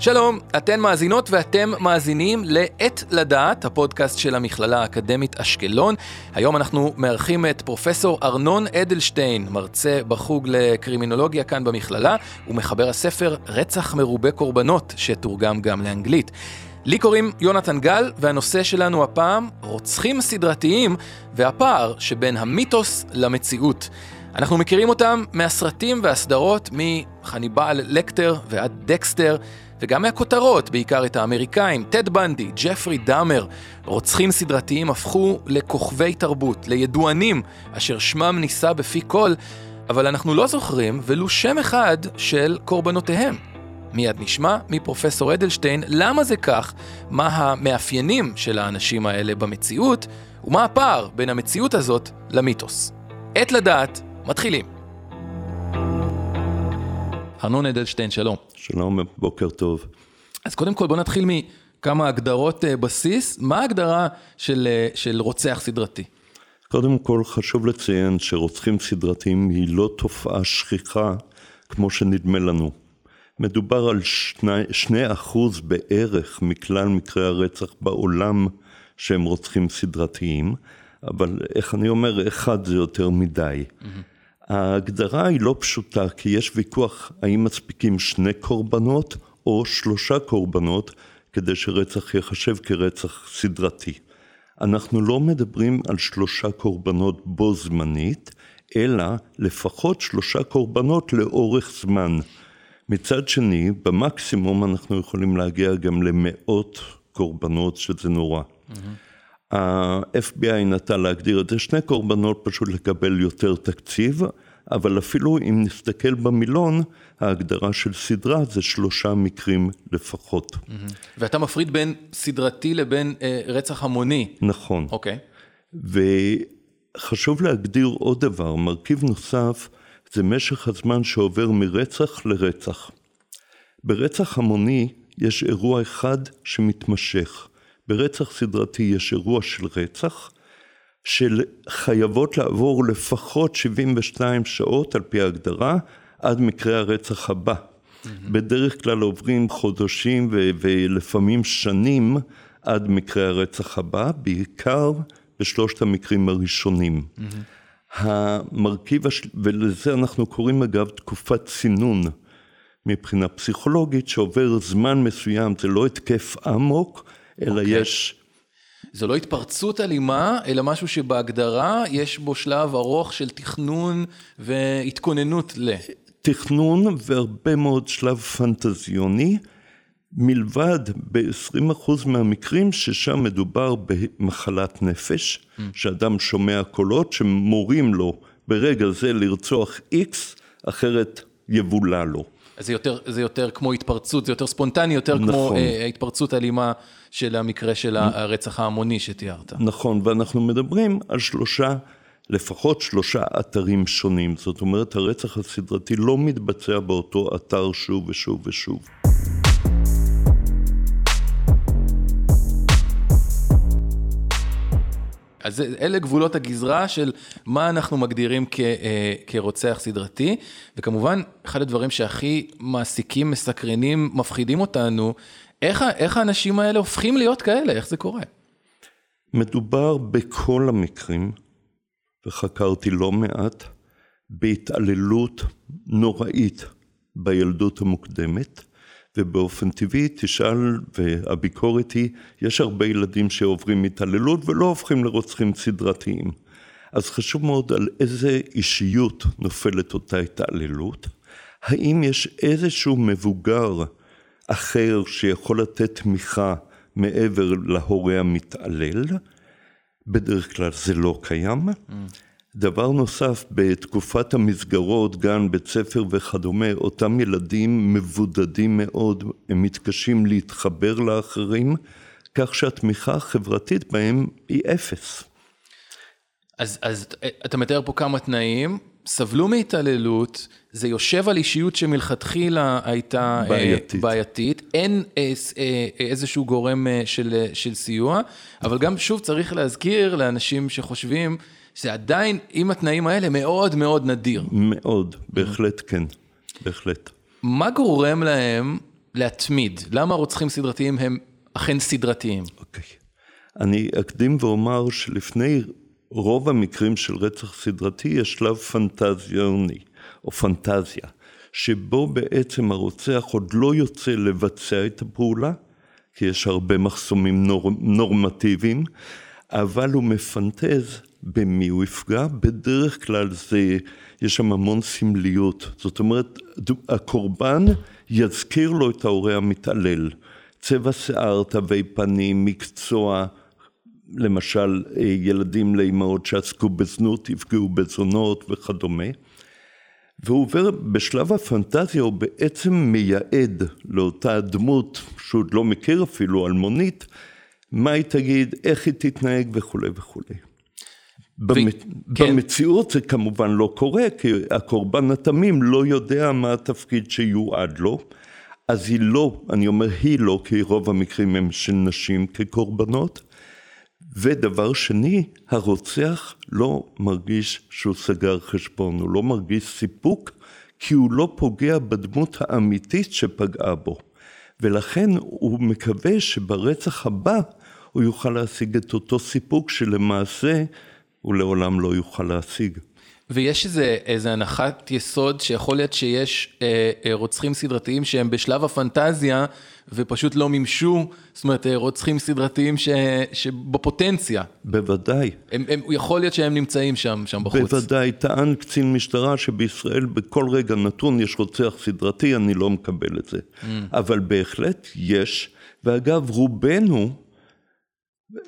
שלום, אתן מאזינות ואתם מאזינים לעת לדעת, הפודקאסט של המכללה האקדמית אשקלון. היום אנחנו מארחים את פרופסור ארנון אדלשטיין, מרצה בחוג לקרימינולוגיה כאן במכללה, ומחבר הספר רצח מרובה קורבנות, שתורגם גם לאנגלית. לי קוראים יונתן גל, והנושא שלנו הפעם, רוצחים סדרתיים והפער שבין המיתוס למציאות. אנחנו מכירים אותם מהסרטים והסדרות מחניבל לקטר ועד דקסטר, וגם מהכותרות, בעיקר את האמריקאים, טד בנדי, ג'פרי דאמר, רוצחים סדרתיים הפכו לכוכבי תרבות, לידוענים, אשר שמם נישא בפי כל, אבל אנחנו לא זוכרים ולו שם אחד של קורבנותיהם. מיד נשמע מפרופסור אדלשטיין למה זה כך, מה המאפיינים של האנשים האלה במציאות, ומה הפער בין המציאות הזאת למיתוס. עת לדעת, מתחילים. ארנון אדלשטיין, שלום. שלום, בוקר טוב. אז קודם כל בוא נתחיל מכמה הגדרות אה, בסיס. מה ההגדרה של, אה, של רוצח סדרתי? קודם כל חשוב לציין שרוצחים סדרתיים היא לא תופעה שכיחה כמו שנדמה לנו. מדובר על שני, שני אחוז בערך מכלל מקרי הרצח בעולם שהם רוצחים סדרתיים, אבל איך אני אומר, אחד זה יותר מדי. Mm-hmm. ההגדרה היא לא פשוטה, כי יש ויכוח האם מספיקים שני קורבנות או שלושה קורבנות כדי שרצח ייחשב כרצח סדרתי. אנחנו לא מדברים על שלושה קורבנות בו זמנית, אלא לפחות שלושה קורבנות לאורך זמן. מצד שני, במקסימום אנחנו יכולים להגיע גם למאות קורבנות, שזה נורא. Mm-hmm. ה-FBI נטה להגדיר את זה שני קורבנות פשוט לקבל יותר תקציב, אבל אפילו אם נסתכל במילון, ההגדרה של סדרה זה שלושה מקרים לפחות. ואתה מפריד בין סדרתי לבין אה, רצח המוני. נכון. אוקיי. וחשוב להגדיר עוד דבר, מרכיב נוסף זה משך הזמן שעובר מרצח לרצח. ברצח המוני יש אירוע אחד שמתמשך. ברצח סדרתי יש אירוע של רצח, של חייבות לעבור לפחות 72 שעות על פי ההגדרה עד מקרה הרצח הבא. Mm-hmm. בדרך כלל עוברים חודשים ו- ולפעמים שנים עד מקרה הרצח הבא, בעיקר בשלושת המקרים הראשונים. Mm-hmm. המרכיב, הש... ולזה אנחנו קוראים אגב תקופת צינון מבחינה פסיכולוגית, שעובר זמן מסוים, זה לא התקף אמוק, אלא okay. אוקיי. יש... זו לא התפרצות אלימה, אלא משהו שבהגדרה יש בו שלב ארוך של תכנון והתכוננות ל... תכנון והרבה מאוד שלב פנטזיוני, מלבד ב-20% מהמקרים ששם מדובר במחלת נפש, mm. שאדם שומע קולות שמורים לו ברגע זה לרצוח איקס, אחרת יבולע לו. זה יותר, זה יותר כמו התפרצות, זה יותר ספונטני, יותר נכון. כמו אה, התפרצות אלימה של המקרה של הרצח ההמוני שתיארת. נכון, ואנחנו מדברים על שלושה, לפחות שלושה אתרים שונים. זאת אומרת, הרצח הסדרתי לא מתבצע באותו אתר שוב ושוב ושוב. אז אלה גבולות הגזרה של מה אנחנו מגדירים כ, אה, כרוצח סדרתי, וכמובן, אחד הדברים שהכי מעסיקים, מסקרנים, מפחידים אותנו, איך, איך האנשים האלה הופכים להיות כאלה, איך זה קורה? מדובר בכל המקרים, וחקרתי לא מעט, בהתעללות נוראית בילדות המוקדמת, ובאופן טבעי תשאל, והביקורת היא, יש הרבה ילדים שעוברים התעללות ולא הופכים לרוצחים סדרתיים. אז חשוב מאוד על איזה אישיות נופלת אותה התעללות. האם יש איזשהו מבוגר אחר שיכול לתת תמיכה מעבר להורה המתעלל? בדרך כלל זה לא קיים. Mm. דבר נוסף, בתקופת המסגרות, גן, בית ספר וכדומה, אותם ילדים מבודדים מאוד, הם מתקשים להתחבר לאחרים, כך שהתמיכה החברתית בהם היא אפס. אז, אז אתה מתאר פה כמה תנאים, סבלו מהתעללות, זה יושב על אישיות שמלכתחילה הייתה בעייתית, אה, בעייתית. אין אה, אה, איזשהו גורם של, של סיוע, אבל גם שוב צריך להזכיר לאנשים שחושבים זה עדיין, עם התנאים האלה, מאוד מאוד נדיר. מאוד, בהחלט כן, בהחלט. מה גורם להם להתמיד? למה רוצחים סדרתיים הם אכן סדרתיים? אוקיי. אני אקדים ואומר שלפני רוב המקרים של רצח סדרתי יש שלב פנטזיוני, או פנטזיה, שבו בעצם הרוצח עוד לא יוצא לבצע את הפעולה, כי יש הרבה מחסומים נור, נורמטיביים, אבל הוא מפנטז במי הוא יפגע, בדרך כלל זה, יש שם המון סמליות, זאת אומרת, הקורבן יזכיר לו את ההורה המתעלל, צבע שיער, תווי פנים, מקצוע, למשל ילדים לאימהות שעסקו בזנות, יפגעו בזונות וכדומה. והוא עובר, בשלב הפנטזיה הוא בעצם מייעד לאותה דמות, שהוא עוד לא מכיר אפילו, אלמונית, מה היא תגיד, איך היא תתנהג וכולי וכולי. ו... כן. במציאות זה כמובן לא קורה, כי הקורבן התמים לא יודע מה התפקיד שיועד לו, אז היא לא, אני אומר היא לא, כי רוב המקרים הם של נשים כקורבנות. ודבר שני, הרוצח לא מרגיש שהוא סגר חשבון, הוא לא מרגיש סיפוק, כי הוא לא פוגע בדמות האמיתית שפגעה בו. ולכן הוא מקווה שברצח הבא הוא יוכל להשיג את אותו סיפוק שלמעשה הוא לעולם לא יוכל להשיג. ויש איזה, איזה הנחת יסוד שיכול להיות שיש אה, אה, רוצחים סדרתיים שהם בשלב הפנטזיה ופשוט לא מימשו, זאת אומרת אה, רוצחים סדרתיים ש, שבפוטנציה. בוודאי. הם, הם, יכול להיות שהם נמצאים שם, שם בחוץ. בוודאי, טען קצין משטרה שבישראל בכל רגע נתון יש רוצח סדרתי, אני לא מקבל את זה. Mm. אבל בהחלט יש, ואגב רובנו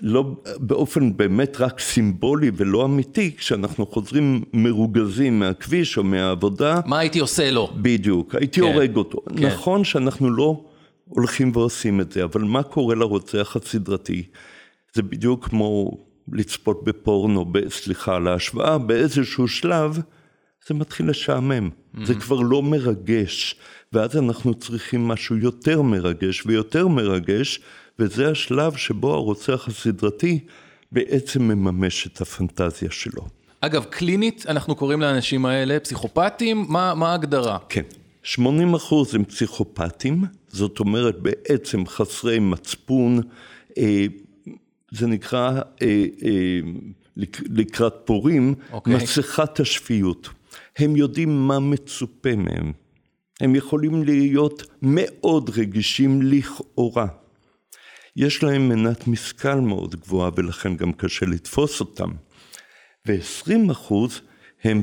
לא באופן באמת רק סימבולי ולא אמיתי, כשאנחנו חוזרים מרוגזים מהכביש או מהעבודה. מה הייתי עושה לו? בדיוק, הייתי כן, הורג אותו. כן. נכון שאנחנו לא הולכים ועושים את זה, אבל מה קורה לרוצח הסדרתי? זה בדיוק כמו לצפות בפורנו, סליחה על ההשוואה, באיזשהו שלב זה מתחיל לשעמם, mm-hmm. זה כבר לא מרגש, ואז אנחנו צריכים משהו יותר מרגש ויותר מרגש. וזה השלב שבו הרוצח הסדרתי בעצם מממש את הפנטזיה שלו. אגב, קלינית אנחנו קוראים לאנשים האלה פסיכופטים, מה, מה ההגדרה? כן, 80 אחוז הם פסיכופטים, זאת אומרת בעצם חסרי מצפון, אה, זה נקרא אה, אה, לקראת פורים, okay. אוקיי. מסכת השפיות. הם יודעים מה מצופה מהם. הם יכולים להיות מאוד רגישים לכאורה. יש להם מנת משכל מאוד גבוהה ולכן גם קשה לתפוס אותם. ו-20 אחוז הם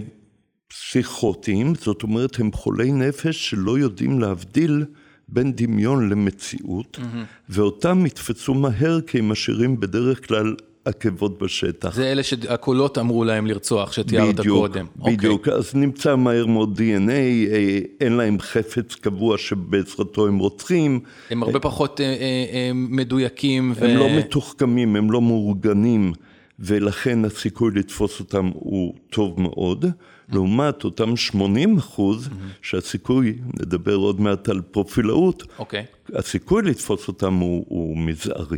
פסיכוטיים, זאת אומרת הם חולי נפש שלא יודעים להבדיל בין דמיון למציאות, mm-hmm. ואותם יתפסו מהר כי הם משאירים בדרך כלל עקבות בשטח. זה אלה שהקולות אמרו להם לרצוח, שתיארת בדיוק, קודם. בדיוק, okay. אז נמצא מהר מאוד DNA, אה, אין להם חפץ קבוע שבעזרתו הם רוצחים. הם הרבה פחות אה, אה, מדויקים. הם ו... לא מתוחכמים, הם לא מאורגנים, ולכן הסיכוי לתפוס אותם הוא טוב מאוד. לעומת אותם 80 אחוז, mm-hmm. שהסיכוי, נדבר עוד מעט על פרופילאות, okay. אוקיי. הסיכוי לתפוס אותם הוא, הוא מזערי.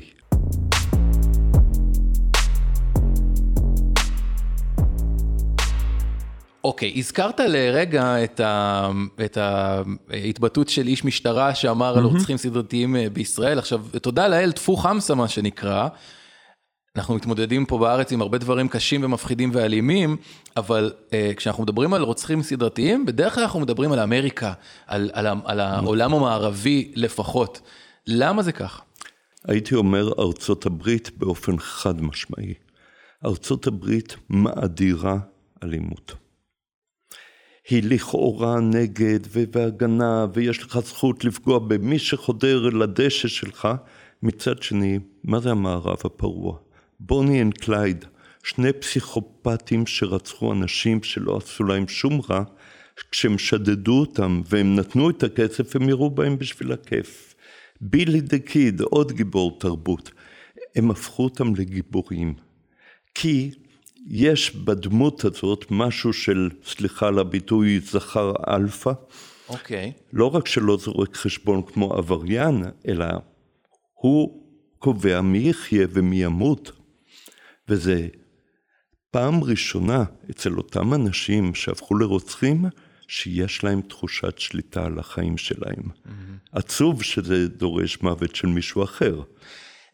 אוקיי, הזכרת לרגע את, ה, את ההתבטאות של איש משטרה שאמר על רוצחים סדרתיים אה, בישראל. עכשיו, תודה לאל, טפו חמסה מה שנקרא. אנחנו מתמודדים פה בארץ עם הרבה דברים קשים ומפחידים ואלימים, אבל uh, כשאנחנו מדברים על רוצחים סדרתיים, בדרך כלל אנחנו מדברים על אמריקה, על, על, על העולם המערבי לפחות. למה זה כך? הייתי אומר ארצות הברית באופן חד משמעי. ארצות הברית מאדירה אלימות. היא לכאורה נגד והגנה, ויש לך זכות לפגוע במי שחודר לדשא שלך. מצד שני, מה זה המערב הפרוע? בוני אנד קלייד, שני פסיכופטים שרצחו אנשים שלא עשו להם שום רע, כשהם שדדו אותם והם נתנו את הכסף, הם ירו בהם בשביל הכיף. בילי דה קיד, עוד גיבור תרבות, הם הפכו אותם לגיבורים. כי יש בדמות הזאת משהו של, סליחה על הביטוי, זכר אלפא. אוקיי. Okay. לא רק שלא זורק חשבון כמו עבריין, אלא הוא קובע מי יחיה ומי ימות. וזה פעם ראשונה אצל אותם אנשים שהפכו לרוצחים, שיש להם תחושת שליטה על החיים שלהם. Mm-hmm. עצוב שזה דורש מוות של מישהו אחר.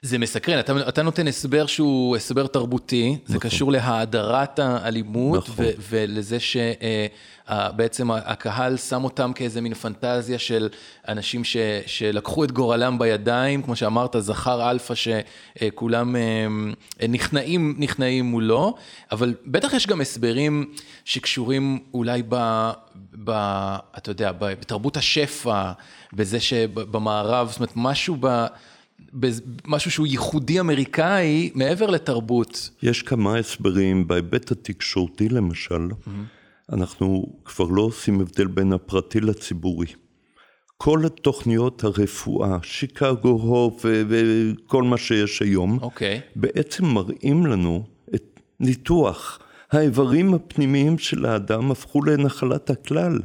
זה מסקרן, אתה, אתה נותן הסבר שהוא הסבר תרבותי, נכון. זה קשור להאדרת האלימות, נכון. ו, ולזה שבעצם אה, הקהל שם אותם כאיזה מין פנטזיה של אנשים ש, שלקחו את גורלם בידיים, כמו שאמרת, זכר אלפא שכולם אה, נכנעים, נכנעים מולו, אבל בטח יש גם הסברים שקשורים אולי ב... ב אתה יודע, בתרבות השפע, בזה שבמערב, זאת אומרת, משהו ב... משהו שהוא ייחודי אמריקאי מעבר לתרבות. יש כמה הסברים, בהיבט התקשורתי למשל, mm-hmm. אנחנו כבר לא עושים הבדל בין הפרטי לציבורי. כל התוכניות הרפואה, שיקגו הופ וכל מה שיש היום, okay. אוקיי. בעצם מראים לנו את ניתוח. האיברים הפנימיים של האדם הפכו לנחלת הכלל.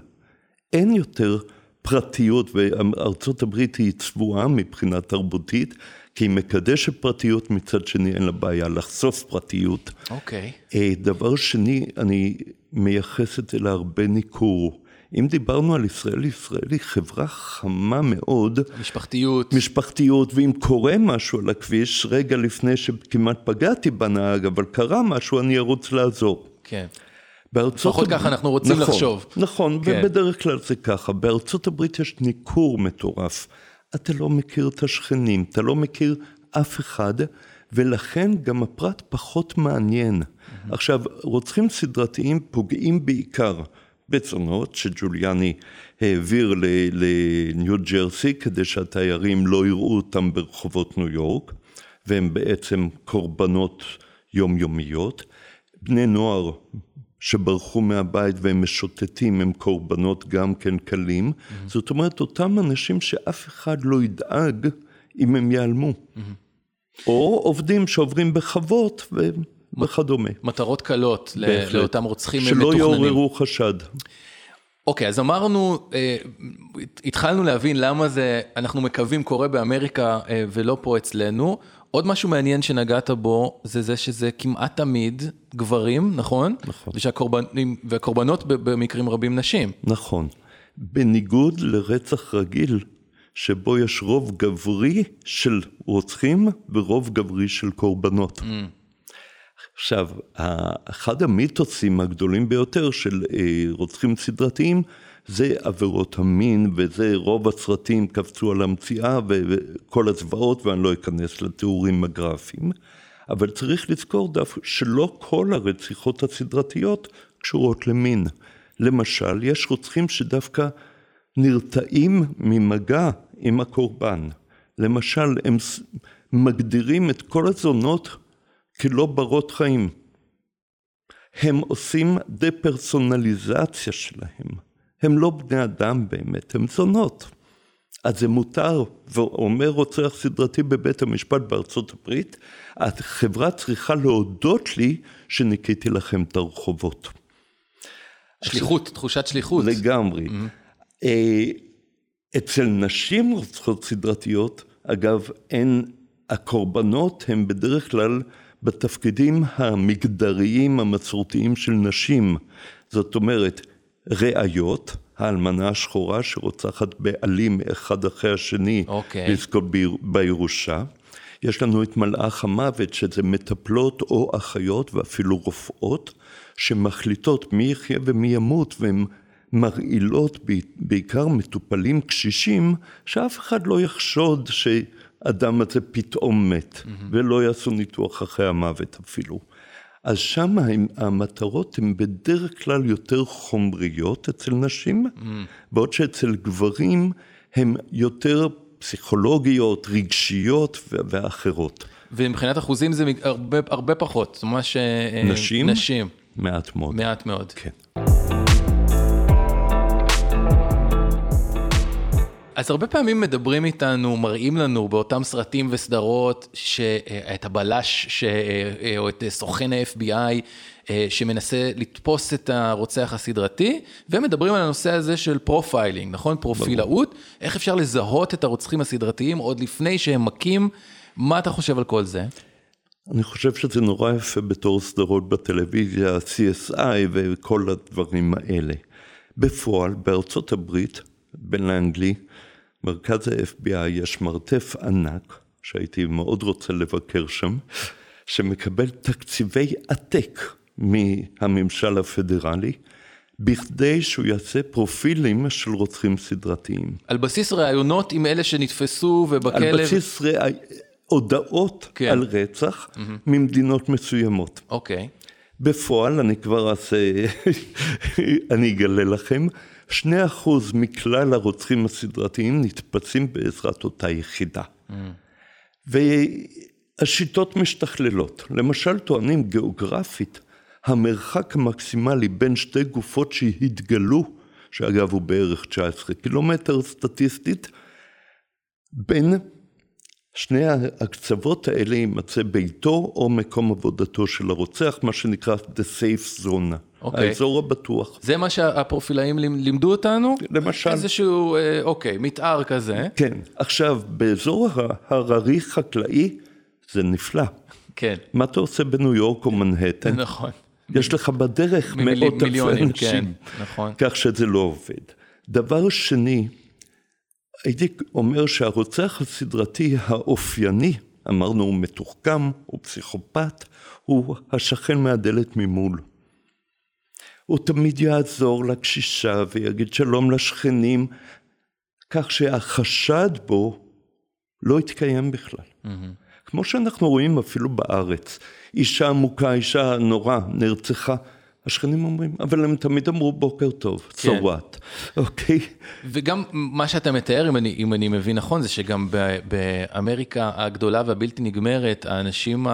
אין יותר פרטיות, וארצות הברית היא צבועה מבחינה תרבותית, כי היא מקדשת פרטיות, מצד שני אין לה בעיה לחשוף פרטיות. אוקיי. Okay. אה, דבר שני, אני מייחס את זה להרבה ניכור. אם דיברנו על ישראל, ישראל היא חברה חמה מאוד. משפחתיות. משפחתיות, ואם קורה משהו על הכביש, רגע לפני שכמעט פגעתי בנהג, אבל קרה משהו, אני ארוץ לעזור. כן. בארצות לפחות ככה אנחנו רוצים נכון, לחשוב. נכון, כן. ובדרך כלל זה ככה. בארצות הברית יש ניכור מטורף. אתה לא מכיר את השכנים, אתה לא מכיר אף אחד, ולכן גם הפרט פחות מעניין. Mm-hmm. עכשיו, רוצחים סדרתיים פוגעים בעיקר בצונות שג'וליאני העביר לניו ג'רסי כדי שהתיירים לא יראו אותם ברחובות ניו יורק, והם בעצם קורבנות יומיומיות. בני נוער שברחו מהבית והם משוטטים, הם קורבנות גם כן קלים. Mm-hmm. זאת אומרת, אותם אנשים שאף אחד לא ידאג אם הם ייעלמו. Mm-hmm. או עובדים שעוברים בחוות וכדומה. מטרות קלות בהחלט. לאותם רוצחים שלא מתוכננים. שלא יעוררו חשד. אוקיי, אז אמרנו, אה, התחלנו להבין למה זה, אנחנו מקווים קורה באמריקה אה, ולא פה אצלנו. עוד משהו מעניין שנגעת בו, זה זה שזה כמעט תמיד גברים, נכון? נכון. ושהקורבנים, והקורבנות במקרים רבים נשים. נכון. בניגוד לרצח רגיל, שבו יש רוב גברי של רוצחים ורוב גברי של קורבנות. Mm. עכשיו, אחד המיתוסים הגדולים ביותר של אה, רוצחים סדרתיים זה עבירות המין, וזה רוב הסרטים קפצו על המציאה וכל הזוועות, ואני לא אכנס לתיאורים הגרפיים. אבל צריך לזכור דווקא שלא כל הרציחות הסדרתיות קשורות למין. למשל, יש רוצחים שדווקא נרתעים ממגע עם הקורבן. למשל, הם מגדירים את כל הזונות כלא ברות חיים. הם עושים דה-פרסונליזציה שלהם. הם לא בני אדם באמת, הם זונות. אז זה מותר, ואומר רוצח סדרתי בבית המשפט בארצות הברית, החברה צריכה להודות לי שניקיתי לכם את הרחובות. שליחות, תחושת שליחות. לגמרי. Mm-hmm. אצל נשים רוצחות סדרתיות, אגב, אין, הקורבנות הם בדרך כלל בתפקידים המגדריים המסורתיים של נשים. זאת אומרת, ראיות, האלמנה השחורה שרוצחת בעלים אחד אחרי השני, okay. אוקיי. לזכות בירושה. יש לנו את מלאך המוות, שזה מטפלות או אחיות ואפילו רופאות, שמחליטות מי יחיה ומי ימות, והן מרעילות בעיקר מטופלים קשישים, שאף אחד לא יחשוד שאדם הזה פתאום מת, mm-hmm. ולא יעשו ניתוח אחרי המוות אפילו. אז שם המטרות הן בדרך כלל יותר חומריות אצל נשים, mm. בעוד שאצל גברים הן יותר פסיכולוגיות, רגשיות ואחרות. ומבחינת אחוזים זה הרבה, הרבה פחות, ממש... אה, נשים? נשים. מעט מאוד. מעט מאוד. כן. אז הרבה פעמים מדברים איתנו, מראים לנו באותם סרטים וסדרות, שאת הבלש ש... או את סוכן ה-FBI שמנסה לתפוס את הרוצח הסדרתי, ומדברים על הנושא הזה של profiling, נכון? פרופילאות, איך אפשר לזהות את הרוצחים הסדרתיים עוד לפני שהם מכים, מה אתה חושב על כל זה? אני חושב שזה נורא יפה בתור סדרות בטלוויזיה, CSI וכל הדברים האלה. בפועל, בארצות הברית, בלנגלי, מרכז ה-FBI, יש מרתף ענק, שהייתי מאוד רוצה לבקר שם, שמקבל תקציבי עתק מהממשל הפדרלי, בכדי שהוא יעשה פרופילים של רוצחים סדרתיים. על בסיס ראיונות עם אלה שנתפסו ובכלא... על בסיס רא... הודעות כן. על רצח mm-hmm. ממדינות מסוימות. אוקיי. Okay. בפועל, אני כבר אעשה, אני אגלה לכם, שני אחוז מכלל הרוצחים הסדרתיים נתפסים בעזרת אותה יחידה. Mm. והשיטות משתכללות. למשל, טוענים גיאוגרפית, המרחק המקסימלי בין שתי גופות שהתגלו, שאגב הוא בערך 19 קילומטר סטטיסטית, בין שני הקצוות האלה יימצא ביתו או מקום עבודתו של הרוצח, מה שנקרא the safe zone, okay. אוקיי. האזור הבטוח. זה מה שהפרופילאים לימדו אותנו? למשל. איזשהו, אה, אוקיי, מתאר כזה. כן. עכשיו, באזור הררי חקלאי זה נפלא. כן. מה אתה עושה בניו יורק או מנהטן? נכון. יש לך בדרך מאות אלפי אנשים. כן, נכון. כך שזה לא עובד. דבר שני, הייתי אומר שהרוצח הסדרתי האופייני, אמרנו הוא מתוחכם, הוא פסיכופת, הוא השכן מהדלת ממול. הוא תמיד יעזור לקשישה ויגיד שלום לשכנים, כך שהחשד בו לא יתקיים בכלל. Mm-hmm. כמו שאנחנו רואים אפילו בארץ, אישה מוכה, אישה נורא, נרצחה, השכנים אומרים, אבל הם תמיד אמרו בוקר טוב, so כן. what, אוקיי? Okay? וגם מה שאתה מתאר, אם אני, אם אני מבין נכון, זה שגם באמריקה הגדולה והבלתי נגמרת, האנשים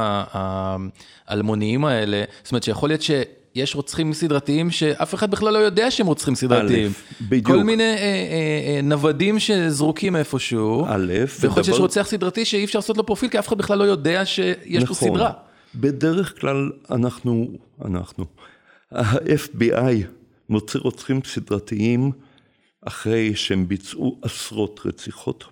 האלמוניים האלה, זאת אומרת שיכול להיות ש... יש רוצחים סדרתיים שאף אחד בכלל לא יודע שהם רוצחים סדרתיים. א', בדיוק. כל מיני אה, אה, אה, נוודים שזרוקים איפשהו. א', ויכול להיות שיש רוצח סדרתי שאי אפשר לעשות לו פרופיל, כי אף אחד בכלל לא יודע שיש נכון. לו סדרה. בדרך כלל אנחנו, אנחנו, ה-FBI מוצא רוצחים סדרתיים אחרי שהם ביצעו עשרות רציחות.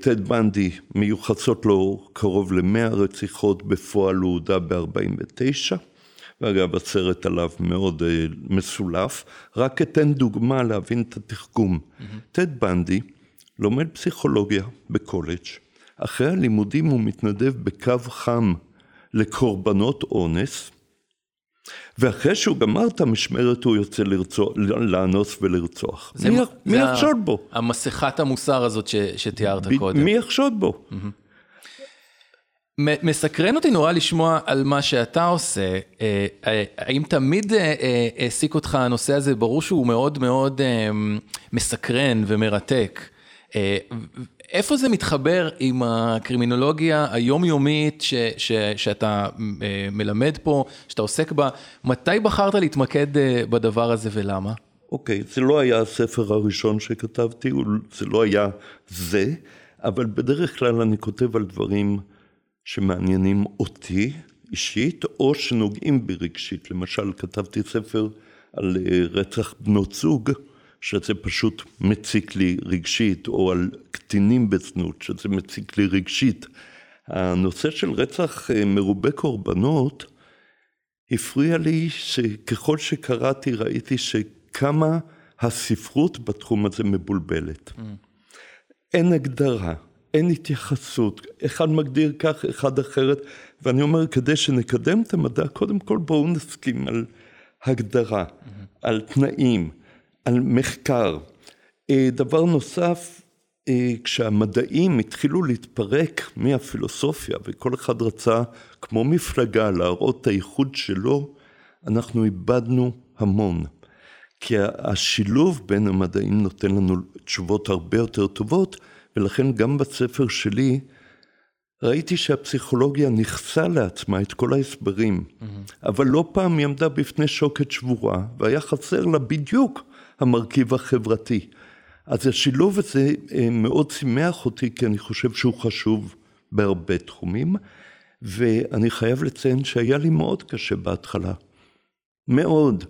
טד אה, בנדי מיוחסות לו קרוב למאה רציחות, בפועל הוא הודה ב-49, ואגב הסרט עליו מאוד uh, מסולף, רק אתן דוגמה להבין את התחכום. טד mm-hmm. בנדי לומד פסיכולוגיה בקולג', אחרי הלימודים הוא מתנדב בקו חם לקורבנות אונס, ואחרי שהוא גמר את המשמרת הוא יוצא לרצוח, לאנוס ולרצוח. מי, זה מי יחשוד בו? המסכת המוסר הזאת ש, שתיארת ב, קודם. מי יחשוד בו? מסקרן אותי נורא לשמוע על מה שאתה עושה. אה, אה, האם תמיד אה, העסיק אותך הנושא הזה? ברור שהוא מאוד מאוד מסקרן ומרתק. איפה זה מתחבר עם הקרימינולוגיה היומיומית ש, ש, שאתה אה, מלמד פה, שאתה עוסק בה? מתי בחרת להתמקד אה, בדבר הזה ולמה? אוקיי, okay, זה לא היה הספר הראשון שכתבתי, זה לא היה זה, אבל בדרך כלל אני כותב על דברים שמעניינים אותי אישית, או שנוגעים בי רגשית. למשל, כתבתי ספר על אה, רצח בנות זוג. שזה פשוט מציק לי רגשית, או על קטינים בזנות, שזה מציק לי רגשית. הנושא של רצח אה, מרובה קורבנות הפריע לי שככל שקראתי ראיתי שכמה הספרות בתחום הזה מבולבלת. Mm. אין הגדרה, אין התייחסות, אחד מגדיר כך, אחד אחרת, ואני אומר, כדי שנקדם את המדע, קודם כל בואו נסכים על הגדרה, mm-hmm. על תנאים. על מחקר. אה, דבר נוסף, אה, כשהמדעים התחילו להתפרק מהפילוסופיה וכל אחד רצה כמו מפלגה להראות את הייחוד שלו, אנחנו איבדנו המון. כי השילוב בין המדעים נותן לנו תשובות הרבה יותר טובות, ולכן גם בספר שלי ראיתי שהפסיכולוגיה נכסה לעצמה את כל ההסברים, mm-hmm. אבל לא פעם היא עמדה בפני שוקת שבורה, והיה חסר לה בדיוק המרכיב החברתי. אז השילוב הזה אה, מאוד שימח אותי, כי אני חושב שהוא חשוב בהרבה תחומים, ואני חייב לציין שהיה לי מאוד קשה בהתחלה. מאוד.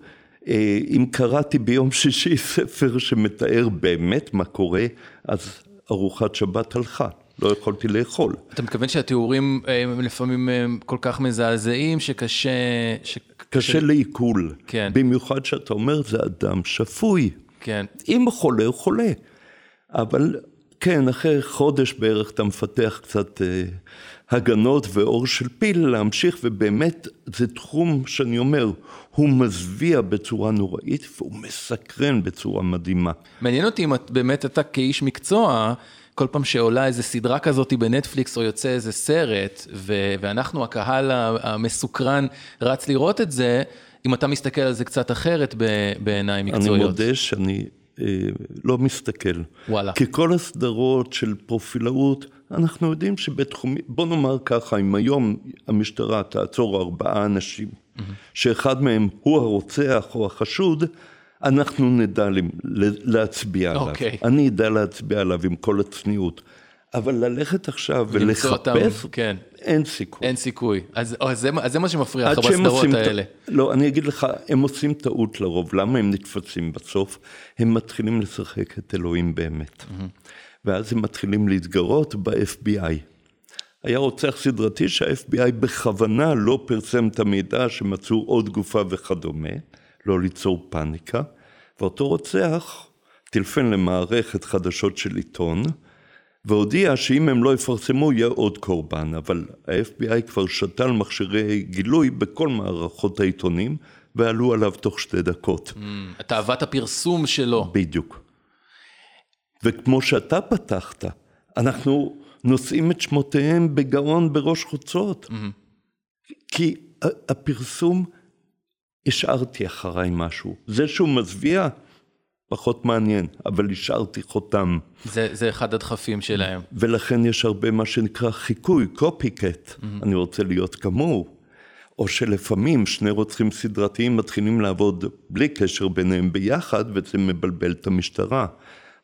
אה, אם קראתי ביום שישי ספר שמתאר באמת מה קורה, אז ארוחת שבת הלכה. לא יכולתי לאכול. אתה מתכוון שהתיאורים אה, הם לפעמים כל כך מזעזעים שקשה... ש... קשה לעיכול. כן. במיוחד שאתה אומר, זה אדם שפוי. כן. אם הוא חולה, הוא חולה. אבל כן, אחרי חודש בערך אתה מפתח קצת אה, הגנות ואור של פיל להמשיך, ובאמת זה תחום שאני אומר, הוא מזוויע בצורה נוראית והוא מסקרן בצורה מדהימה. מעניין אותי אם את, באמת אתה כאיש מקצוע, כל פעם שעולה איזה סדרה כזאת בנטפליקס או יוצא איזה סרט, ו- ואנחנו, הקהל המסוקרן, רץ לראות את זה, אם אתה מסתכל על זה קצת אחרת ב- בעיניים מקצועיות. אני מודה שאני אה, לא מסתכל. וואלה. כי כל הסדרות של פרופילאות, אנחנו יודעים שבתחומים, בוא נאמר ככה, אם היום המשטרה תעצור ארבעה אנשים, mm-hmm. שאחד מהם הוא הרוצח או החשוד, אנחנו נדע להצביע עליו. אוקיי. אני אדע להצביע עליו עם כל הצניעות. אבל ללכת עכשיו ולחפש, אותם, כן. אין סיכוי. אין סיכוי. אז, אז, זה, אז זה מה שמפריע לך בסדרות האלה. ט... לא, אני אגיד לך, הם עושים טעות לרוב. למה הם נתפסים בסוף? הם מתחילים לשחק את אלוהים באמת. Mm-hmm. ואז הם מתחילים להתגרות ב-FBI. היה רוצח סדרתי שה-FBI בכוונה לא פרסם את המידע שמצאו עוד גופה וכדומה, לא ליצור פאניקה, ואותו רוצח טלפן למערכת חדשות של עיתון, והודיע שאם הם לא יפרסמו יהיה עוד קורבן, אבל ה-FBI כבר שתל מכשירי גילוי בכל מערכות העיתונים, ועלו עליו תוך שתי דקות. Mm, תאוות הפרסום שלו. בדיוק. וכמו שאתה פתחת, אנחנו נושאים את שמותיהם בגאון בראש חוצות. Mm-hmm. כי הפרסום, השארתי אחריי משהו. זה שהוא מזוויע, פחות מעניין, אבל השארתי חותם. זה, זה אחד הדחפים שלהם. ולכן יש הרבה מה שנקרא חיקוי, קופי-קט, mm-hmm. אני רוצה להיות כמוהו. או שלפעמים שני רוצחים סדרתיים מתחילים לעבוד בלי קשר ביניהם ביחד, וזה מבלבל את המשטרה.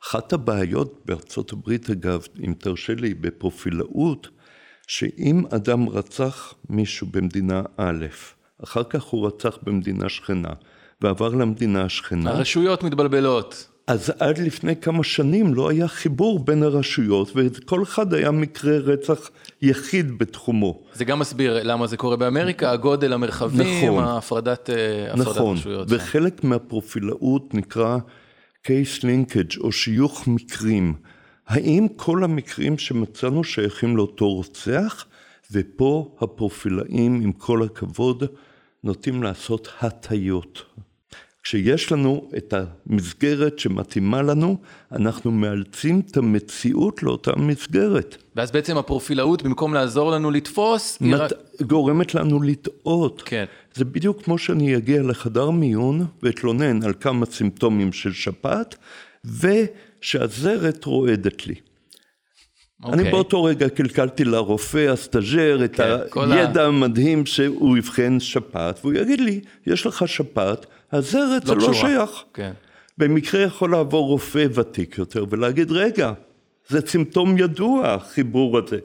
אחת הבעיות בארצות הברית, אגב, אם תרשה לי, בפרופילאות, שאם אדם רצח מישהו במדינה א', אחר כך הוא רצח במדינה שכנה, ועבר למדינה השכנה. הרשויות מתבלבלות. אז עד לפני כמה שנים לא היה חיבור בין הרשויות, וכל אחד היה מקרה רצח יחיד בתחומו. זה גם מסביר למה זה קורה באמריקה, הגודל, המרחבים, נכון, ההפרדת, הפרדת נכון, רשויות. וחלק מהפרופילאות נקרא case linkage או שיוך מקרים. האם כל המקרים שמצאנו שייכים לאותו רוצח? ופה הפרופילאים, עם כל הכבוד, נוטים לעשות הטיות. כשיש לנו את המסגרת שמתאימה לנו, אנחנו מאלצים את המציאות לאותה מסגרת. ואז בעצם הפרופילאות, במקום לעזור לנו לתפוס, מת... רק... גורמת לנו לטעות. כן. זה בדיוק כמו שאני אגיע לחדר מיון ואתלונן על כמה סימפטומים של שפעת, ושהזרת רועדת לי. Okay. אני אוקיי. באותו רגע נקלעתי לרופא, הסטאג'ר, את okay, הידע ה... המדהים שהוא יבחן שפעת, והוא יגיד לי, יש לך שפעת, הזרת לא לא שייך. Okay. כן. במקרה יכול לעבור רופא ותיק יותר ולהגיד, רגע, זה סימפטום ידוע, החיבור הזה.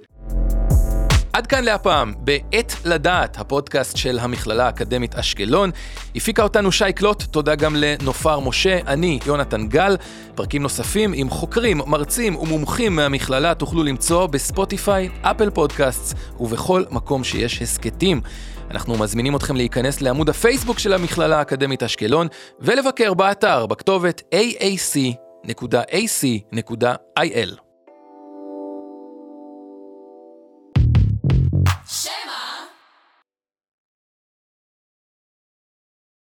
עד כאן להפעם, בעת לדעת, הפודקאסט של המכללה האקדמית אשקלון. הפיקה אותנו שי קלוט, תודה גם לנופר משה, אני יונתן גל. פרקים נוספים עם חוקרים, מרצים ומומחים מהמכללה תוכלו למצוא בספוטיפיי, אפל פודקאסט ובכל מקום שיש הסכתים. אנחנו מזמינים אתכם להיכנס לעמוד הפייסבוק של המכללה האקדמית אשקלון ולבקר באתר בכתובת aac.ac.il.